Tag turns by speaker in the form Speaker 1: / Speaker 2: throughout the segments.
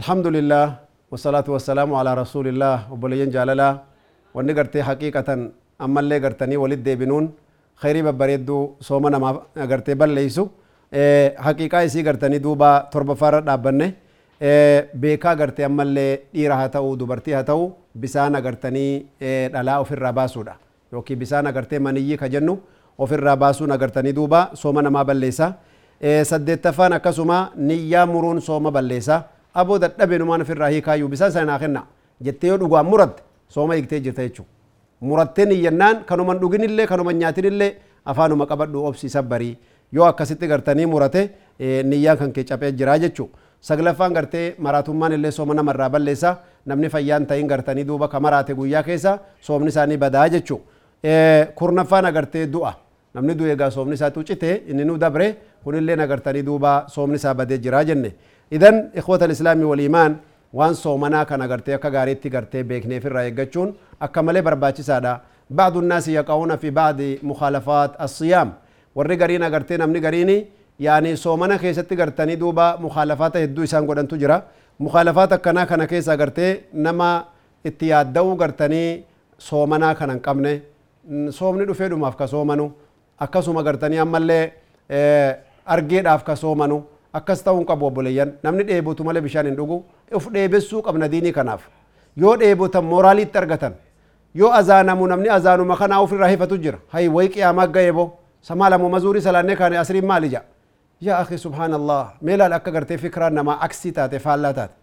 Speaker 1: الحمد لله والصلاة والسلام على رسول الله وبلين جاللا wanni gartee haqiiqatan ammallee gartanii walit deebinuun khayrii babbareedduu sooma namaaf gartee balleeysu haqiiqaa isii gartanii duuba torbaffaarra dhaabbanne beekaa gartee ammallee dhiira haa ta'u dubartii haa ta'u bisaan agartanii dhalaa ofirraa baasuudha yookiin bisaan agartee maniyyii ka jennu ofirraa baasuun agartanii duuba sooma namaa balleessa saddeettaffaan akkasuma niyyaa muruun sooma balleessa aboo dadhabe numaan ofirraa hiikaayyuu bisaan sana naa kenna jettee yoo dhugaan muratte sooma hiiktee jirta jechuudha. Murattee niyyannaan kanuman dhuginillee kanuman nyaatinillee afaanuma qabadhu obsiisa barii yoo akkasitti gartanii murate niyyaan kan kee caphee jira jechuudha. Saglaffaan gartee maraatummaan illee sooma namarraa balleessa namni fayyaan ta'in gartanii duuba ka maraate guyyaa keessa soomni isaanii badaa jechuudha. Kurnaffaan agartee du'a namni du'e egaa soomni isaa tuucite inni nu dabre kunillee agartanii duuba soomni isaa badee jira jenne. Idan ikhwata islaamii wal imaan waan soomanaa kan agartee akka gaariitti gartee beekneef irraa eeggachuun akka malee barbaachisaadha. Ba'adu naasi yaqa'uuna fi ba'di mukhaalafaat asiyaam warri gariin agartee namni gariin yaani soomana keessatti gartanii duuba mukhaalafaata hedduu isaan godhantu jira. Mukhaalafaat akkanaa kana keessa agartee nama itti yaadda'uu gartanii soomanaa kana hin qabne soomni dhufee dhumaaf ka soomanu akkasuma gartanii ammallee argeedhaaf ka soomanu akkas ta'uu hin qabu obboleeyyan namni dheebotu malee bishaan hin dhugu uf dheebessuu qabna diinii kanaaf yoo dheebotan mooraaliitti argatan yoo azaanamu namni azaanuma kanaa ofirraa hifatu jira hay way qiyaamaa ga'eebo samaa lamu mazuurii salaannee kaane asriin maali akhi subhaanallah meelaal akka gartee fikiraan namaa aksii taate faallaa taate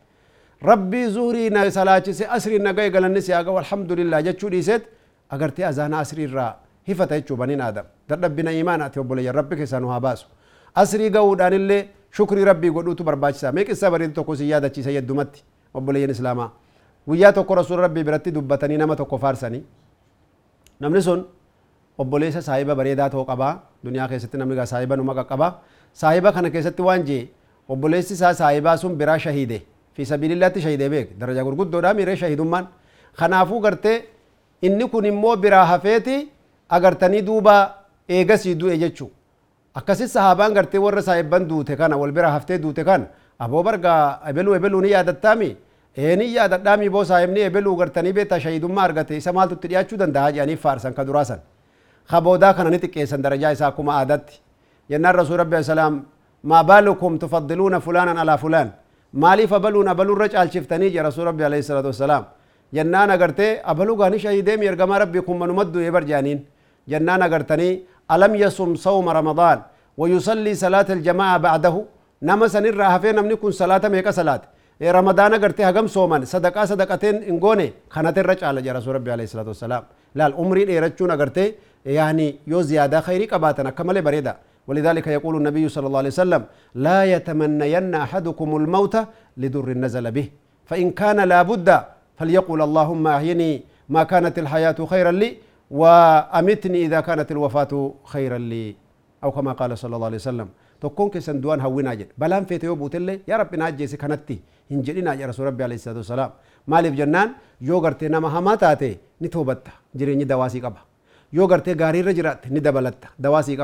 Speaker 1: rabbii zuurii na salaachise asriin na ga'e galanni si haa ga'u alhamdulillah jechuu dhiiseet agartee azaana asrii irraa hifata jechuu baniin aadam dadhabbina imaanaati obboleeyyan rabbi keessaa nu haa baasu asrii ga'uudhaan illee shukrii rabbii godhuutu barbaachisa mee qissa bareedu tokko si yaadachiisa yeddumatti obboleeyyan islaamaa guyyaa tokko rasuula rabbii biratti dubbatanii nama tokko faarsanii namni sun obboleessa saahiba bareedaa ta'uu qabaa duniyaa keessatti namni gaa saahiba numa qaqqabaa saahiba kana keessatti waan jee obboleessi isaa saahibaa sun biraa shahiide fi sabiilillaatti shahidee beek daraja gurguddoodhaa miiree shahidummaan kanaafuu gartee inni kun immoo biraa hafeeti agartanii duuba eegasii du'e jechuu akkasit sahaabaan gartee warra saahibban duute kana wal bira haftee duute kan aboo barga ebeluu ebeluu ni yaadattaami ee ni yaadadhaami boo saahibni ebeluu gartanii beektaa shahidummaa argate isa maaltu itti dhiyaachuu danda'a jedhanii faarsan ka duraasan kaboodaa kana ni xiqqeessan darajaa isaa akkuma aadatti ينا الرسول ربي السلام ما بالكم تفضلون فلانا على فلان؟ مالي فبلونا بلو الرجع الشفتاني يا رسول ربي عليه الصلاة والسلام. ينا نغرتي أبلو غاني شهيدين يرغم ربكم من مدو يبر جانين ينا نغرتني ألم يصوم صوم رمضان ويصلي صلاة الجماعة بعده؟ نما سنر رافين أم نكون صلاة ميكا صلاة. يا رمضان غرتي هغم صومان صدقة صدقتين انغوني خنات الرجع على يا رسول ربي عليه الصلاة والسلام. لا عمري يرجون غرتي يعني يو زيادة خيري قباتنا كمل بريدة. ولذلك يقول النبي صلى الله عليه وسلم لا يتمنين أحدكم الموت لدر نزل به. فإن كان لابد فليقول اللهم أحيني ما كانت الحياة خيرا لي وأمتني إذا كانت الوفاة خيرا لي. أو كما قال صلى الله عليه وسلم تكون كسن دوان هوين أجل بلان فيت يوبو تلي يا رب ناجي كانتي هنجلنا يا رسول ربي عليه الصلاة والسلام. مالف جنان يو غرتي تاتي نتوبت. جريني دواسي قبا. يو غرتي غاري رجرات. ندبلت دواسي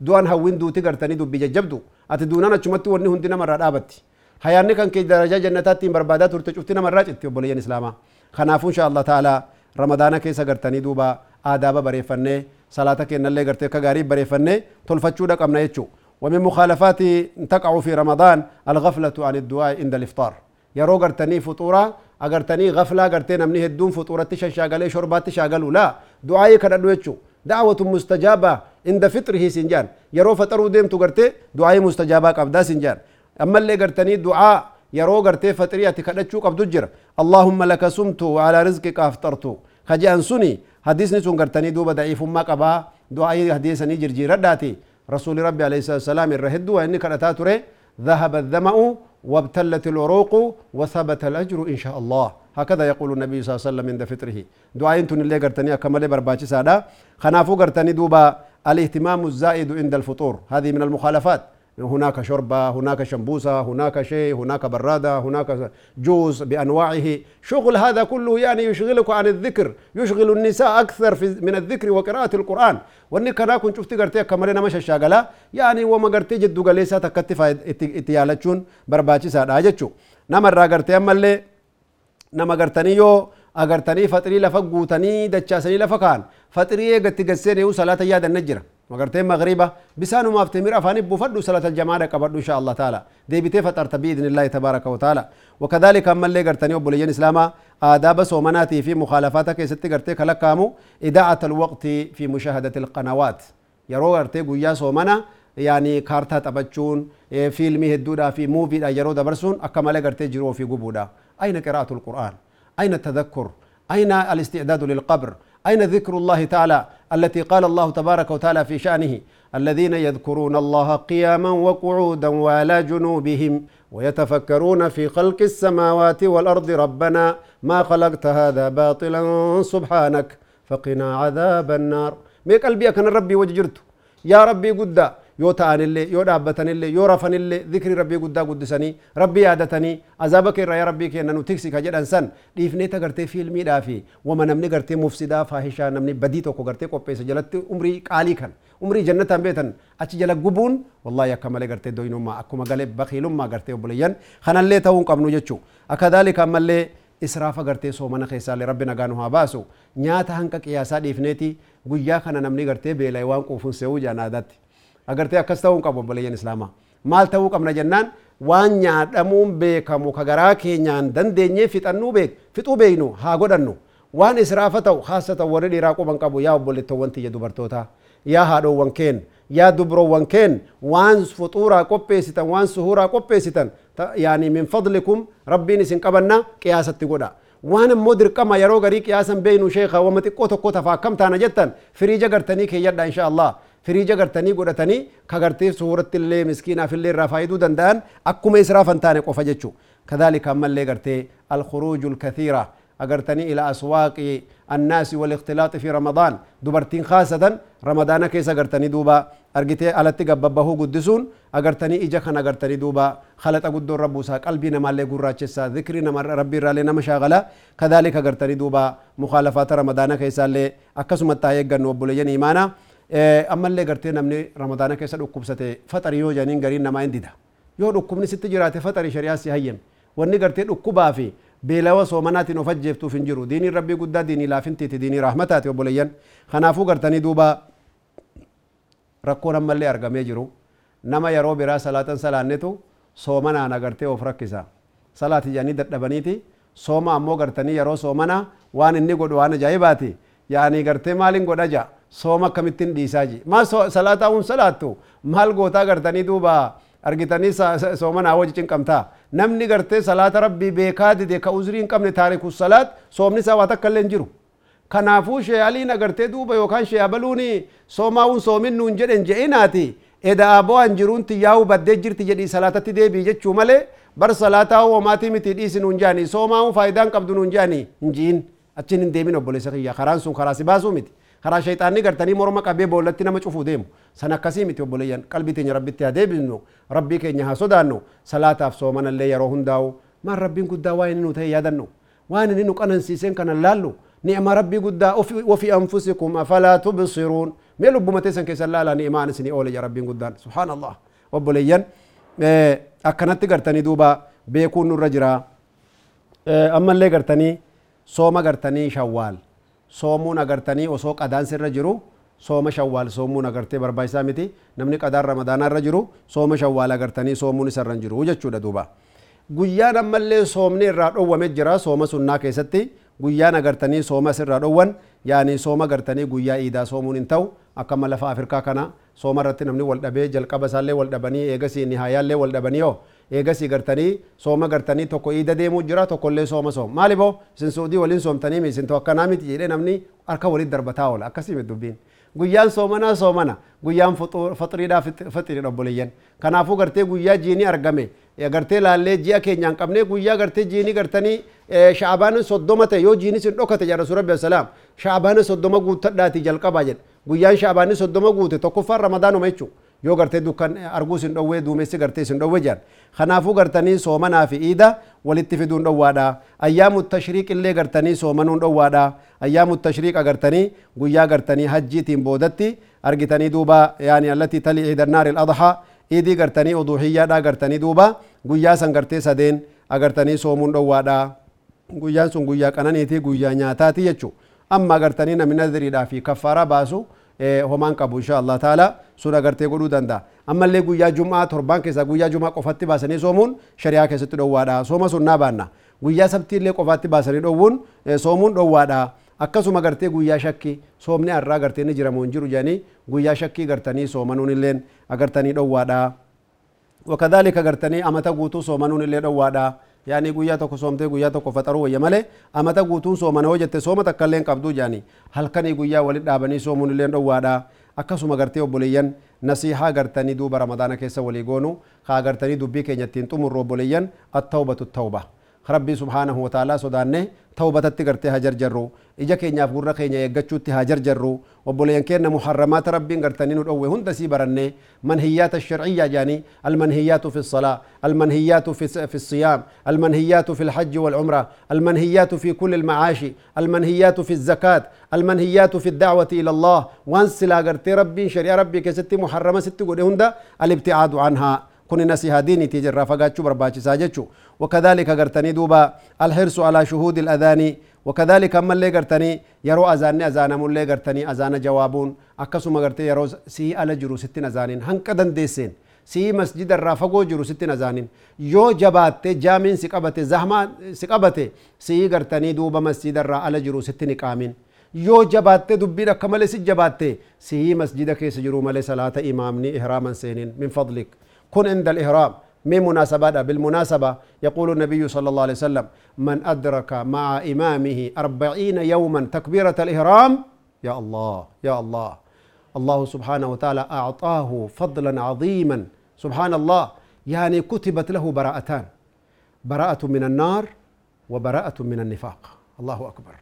Speaker 1: دوان هوين دوتي غرتني دبي ججبدو أتي دونانا چمتي ورني هندي نمر رابتي. حياني كان كي درجة جنتات بربادات ورتشوفتي نمر راجتي وبليان إسلاما خنافو إن شاء الله تعالى. رمضان كيسا غرتني دوبا aadaaba bareeffannee salaata kennallee gartee akka gaarii bareeffannee tolfachuudha qabna jechuu ومن مخالفات تقع في رمضان الغفلة عن الدعاء عند الإفطار. يرو غرتني فطورة. أغرتني غفلة. غرتي نمني هدون فطورة شاغلي شربات شاغلو لا. دعائي دويتشو دعوة مستجابة. عند فطره سنجان. يرو فطروا ديم تغرتي دعائي مستجابة قبدا سنجان. أما اللي غرتني دعاء يرو غرتي فطرية كدتشو قبدو جر. اللهم لك سمت وعلى رزقك أفطرت. خجان سني حديثني سن غرتني دوبا ضعيف ما قبا. دعاء حديثني جرجير داتي رسول ربي عليه الصلاة والسلام الرهد وإنك تاتوري ذهب الذمأ وابتلت العروق وثبت الأجر إن شاء الله. هكذا يقول النبي صلى الله عليه وسلم عند فطره. دعاء تن اللي غرتني كمال برباچي سادا. خنافو غرتني دوبا الاهتمام الزائد عند الفطور. هذه من المخالفات. هناك شوربة هناك شمبوسة هناك شيء هناك برادة هناك جوز بأنواعه. شغل هذا كله يعني يشغلك عن الذكر يشغل النساء أكثر في من الذكر وقراءة القرآن. واني كنا كنت شفت قرتي كمالي مش الشاغلة يعني وما قرتي جدو قليسة تكتفا اتيالتشون برباتي ساد آجتشو نما را قرتي أما اللي نما قرتني agartanii faxirii lafa guutanii dachaasanii lafa kaan faxirii eegatti gasseen yoo salaata yaadanne jira magartee magriba bisaanumaaf timir afaanii buufadhu salaata jamaadha qabadhu insha Allah taala deebitee faxarta biidnillahi tabaaraka wa taala wakadhalika ammallee gartanii obboleeyyan islaamaa aadaaba soomanaatii fi mukhaalafaata keessatti gartee kalakkaamu idaa'at alwaqti fi mushaahadati alqanawaat yeroo gartee guyyaa soomana yaani kaartaa taphachuun fiilmii hedduudhaa fi muuviidha yeroo dabarsuun akka malee gartee jiru ofii gubuudha ayna qiraa'atul qur'aan أين التذكر؟ أين الاستعداد للقبر؟ أين ذكر الله تعالى التي قال الله تبارك وتعالى في شأنه؟ الذين يذكرون الله قياما وقعودا وعلى جنوبهم ويتفكرون في خلق السماوات والأرض ربنا ما خلقت هذا باطلا سبحانك فقنا عذاب النار. ميك قلبي كان ربي وجرته يا ربي قد yoo ta'anillee yoo dhaabbatanillee yoo rafanillee zikri rabbii guddaa guddisanii rabbii yaadatanii azaaba kee irraa yaa rabbii kenna nu tiksi ka jedhan san dhiifnee tagartee fiilmiidhaa fi wama namni gartee mufsidaa faahishaa namni badii tokko gartee qopheessa jalatti umrii qaalii kan umrii jannataan beetan achi jala gubuun wallaahi akka malee gartee doyinummaa akkuma galee bakiilummaa gartee obboleeyyan kanallee ta'uu hin qabnu jechuu akkadaalika ammallee israafa gartee soomana keessaallee rabbi nagaa haa baasu nyaata hanqa qiyaasaa dhiifneeti guyyaa kana namni gartee beela'e waan quufuun se'uu jaanaadatti agartee akkas ta'uu qabu obboleeyyan islaamaa maal ta'uu qabna jennaan waan nyaadhamuun beekamu ka garaa keenyaan dandeenyee fixannuu beek fixuu beeknu haa godhannu waan israafa ta'u haasatan warri dhiiraa quban qabu yaa obboleettowwan tiyya dubartootaa yaa haadhoowwan keen yaa dubroowwan keen waan fuxuuraa qopheessitan waan suhuuraa qopheessitan yaani min fadlikum rabbiin isin qabanna qiyaasatti godha waan immoo dirqama yeroo garii qiyaasan beeynu sheekha wama xiqqoo tokko tafaa akkam taana jettan firiija gartanii keeyyadha insha firiija gartanii godhatanii ka gartee suuratti illee miskiinaaf illee irraa faayiduu danda'an akkuma israafan taane qofa jechuu kadhalika ammallee gartee alkhuruujul kathiira agartanii ila aswaaqi annaasi walikhtilaaqi fi ramadaan dubartiin khaasatan ramadaana keessa agartanii duuba argitee alatti gabbabbahuu guddisuun agartanii ija kan agartanii duuba khalaxa guddoo irra buusaa qalbii namaallee gurraachessaa zikrii nama rabbii irraallee nama shaagala kadhalika agartanii duuba mukhaalafaata ramadaana keessaallee akkasumatti haa eeggannu obboleeyyan imaanaa ammallee gartee namni ramadaana keessa dhukkubsate faxarii yoo janiin gariin namaa hin dida yoo dhukkubni sitti jiraate faxarii shari'aa si hayyame wanni gartee dhukkubaa fi beelawa soomanaatiin of ajjeeftuuf hin jiru diiniin rabbii guddaa diinii laafintiiti diinii rahmataati obboleeyyan kanaafuu gartanii duuba rakkoon ammallee argamee jiru nama yeroo biraa salaatan salaannetu soomanaan agartee of rakkisa salaati jedhanii dadhabaniiti sooma ammoo gartanii yeroo soomanaa waan inni godhu waan ajaa'ibaati yaani gartee maaliin godha sooma akkamittiin dhiisaa ji maal salaataa un salaattu maal gootaa gartanii duuba argitanii soomanaa wajji cinqamtaa namni gartee salaata rabbii beekaa dide ka uzrii hin qabne taariku salaat soomni isaa waa takka illee hin jiru kanaafuu sheeyaliin agartee duuba yookaan sheeyabaluuni soomaa'uun soomin nuun jedhen je'inaati edaa bo'an jiruun tiyyaa'uu baddee jirti jedhii salaatatti deebii jechuu malee bar salaataa hoomaatii miti dhiisi nuun jaanii soomaa'uun faayidaan qabdu nuun jaanii hin jiin achiin hin deemin obboleessa kiyya karaan sun karaa si baasuu miti karaa shayxaanni gartanii morma qabee boollatti nama cufuu deemu san akkasii miti obboleeyyan qalbii teenya rabbitti haa deebisnu rabbii keenya haa sodaannu salaataaf soomanallee yeroo hundaa'u maan rabbiin guddaa waa inni nu ta'e yaadannu waan inni nu qanansiiseen kanan laallu ni'ma rabbii guddaa wafi anfusikum afalaa tubsiruun mee lubbuma teessan keessan laalaa ni'maan isinii oole ja rabbiin guddaan subhaanallah obboleeyyan akkanatti gartanii duuba beekuun nurra jira ammallee gartanii sooma gartanii shawwaal soomuun agartanii osoo qadaan sirra jiru sooma shawwaal soomuun agartee barbaachisaa miti namni qadaan ramadaanaa irra jiru sooma shawwaal agartanii soomuun isarra hin jiru jechuudha duuba guyyaan ammallee soomni irraa dhowwame jira sooma sunnaa keessatti guyyaan agartanii sooma irraa dhowwan yaani sooma agartanii guyyaa iidaa soomuun hin ta'u akka lafa afrikaa kana sooma irratti namni wal dhabee jalqaba isaallee wal dhabanii eegasii nihaayaallee wal dhabanii yoo eegasii gartanii sooma gartanii tokko iida deemuu jira tokkollee sooma soom maali boo isin suudii waliin soomtanii mi isin akkanaa miti jedhee namni harka walitti darbataa oola akkasii miti dubbiin guyyaan soomanaa soomana guyyaan faxiriidhaa faxiridha obboleeyyan kanaafuu gartee guyyaa jiinii argame gartee laallee ji'a keenyaan qabnee guyyaa gartee jiinii gartanii sha'abaanin soddoma ta'e yoo jiinis hin dhokate jedha rasuul rabbi assalaam sha'abaanin soddoma guuttadhaati jalqabaa jedha guyyaan sha'abaanin soddoma guute tokkoffaan ramadaanuma jechuu yoo gartee dukkan arguus hin dhowwee duumessi gartee sin dhowwe jedhan kanaafuu gartanii soomanaa fi iida walitti fiduun dhowwaadha ayyaamu tashriiq illee gartanii soomanuun dhowwaadha ayyaamu tashriiq agartanii guyyaa gartanii hajjiitiin boodatti argitanii duuba yaani allatii talii ciidannaari adhaa iidii gartanii uduhiyyaadha gartanii duuba guyyaa san gartee sadeen agartanii soomuun dhowwaadha guyyaan sun guyyaa qananiiti guyyaa nyaataati jechuu amma agartanii namni nadiriidhaa fi kaffaaraa baasu homaan qabu insha Allah taala sun agartee godhuu danda'a ammallee guyyaa jumaa torbaan keessaa guyyaa jumaa qofatti baasanii soomuun shari'aa keessatti dhowwaadha sooma sun naa baanna guyyaa sabtiillee qofaatti baasanii dhowwuun soomuun dhowwaadha akkasuma gartee guyyaa shakki soomni har'aa gartee ni jiramu hin jiru jedhanii guyyaa shakkii gartanii soomanuun illeen agartanii dhowwaadha wakadhalika gartanii amata guutuu soomanuun illee dhowwaadha يعني قوية تكو سومت قوية تكو فترو ويمالي أما تكو تون سوما نوجة تسوما تكالين قبضو جاني هل كان قوية والد دابني سومون لين روادا أكسو مغرتي وبليين نصيحة غرتني دوب رمضان كيسا وليغونو خا غرتني دوبي كي نتين تمرو بليين التوبة التوبة ربي سبحانه وتعالى سوداني tawbatatti gartee haa jarjarru ija keenyaaf gurra keenya eeggachuutti haa jarjarru obboleeyyan keenna muharramaata rabbiin gartanii nu dhowwe hunda sii baranne manhiyyaata sharciyyaa jaanii almanhiyyaatu fi الصلاة المنهيات في في الصيام المنهيات في الحج والعمرة المنهيات في كل المعاش المنهيات في الزكاة المنهيات في الدعوة إلى الله وانس لا غرتي ربي شريعة ربي كستي محرمة ستي قد الابتعاد عنها كن نسيها ديني تجرى فقاتشو برباتشي ساجتشو وكذلك قرتني دوبا الحرص على شهود الأذان وكذلك أما اللي قرتني يرو أذاني أذان اللي قرتني أذان جوابون أكسو قرتي يرو سي على جرو ستين أذانين هنكدن ديسين سي مسجد الرافقو جرو ستين أذانين يو جبات جامين سقبت زحمة سقبت سي قرتني دوبا مسجد الرا على جرو ستين قامين yoo jabaatte dubbiin akka malee si jabaatte sihii masjida keessa jiru malee salaata imaamni ihraaman seenin min kun inda al-ihraam من مناسبات بالمناسبة يقول النبي صلى الله عليه وسلم من أدرك مع إمامه أربعين يوما تكبيرة الإحرام يا الله يا الله. الله سبحانه وتعالى أعطاه فضلا عظيما. سبحان الله يعني كتبت له براءتان. براءة من النار وبراءة من النفاق. الله أكبر.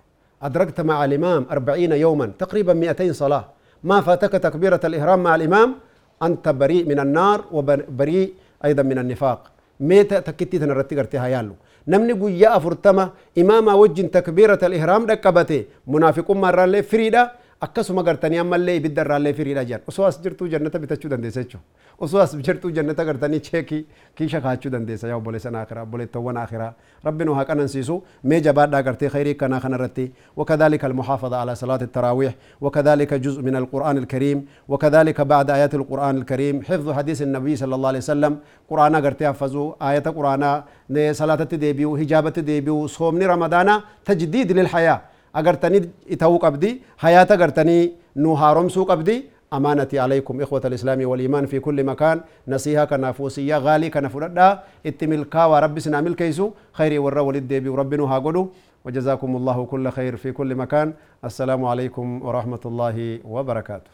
Speaker 1: أدركت مع الإمام أربعين يوما تقريبا مئتين صلاة. ما فاتك تكبيرة الإحرام مع الإمام؟ أنت بريء من النار وبريء أيضا من النفاق. ميتا تكتي تنرتي قرتها يالو نمني قويا أفرتما إماما وجن تكبيرة الإحرام دكبته منافق مرة فريدة akkasuma gartanii ammallee ibidda irraallee firiidha jedhan osoo as jirtuu jannata bitachuu dandeessa jechuudha osoo as jirtuu jannata gartanii cheekii kiisha kaachuu dandeessa yaa obboleessan akiraa obboleettawwan akiraa rabbi nu haa qanansiisu mee jabaadhaa gartee khayrii kanaa kanarratti وكذلك المحافظة على صلاة التراويح وكذلك جزء من القرآن الكريم وكذلك بعد آيات القرآن الكريم حفظ حديث النبي صلى الله عليه وسلم قرآن قرتي حفظوا آية قرآن صلاة ديبيو هجابة ديبيو صومني رمضان تجديد للحياة agartanii ta'uu qabdi hayaata agartanii nu haaromsuu qabdi أمانتي عليكم إخوة الإسلام والإيمان في كل مكان نصيحة كنا فوسية غالي كنا فردا اتملكا ورب سنا ملكيسو خيري ورا ولد بي وربنا هاقولو وجزاكم الله كل خير في كل مكان السلام عليكم ورحمة الله وبركاته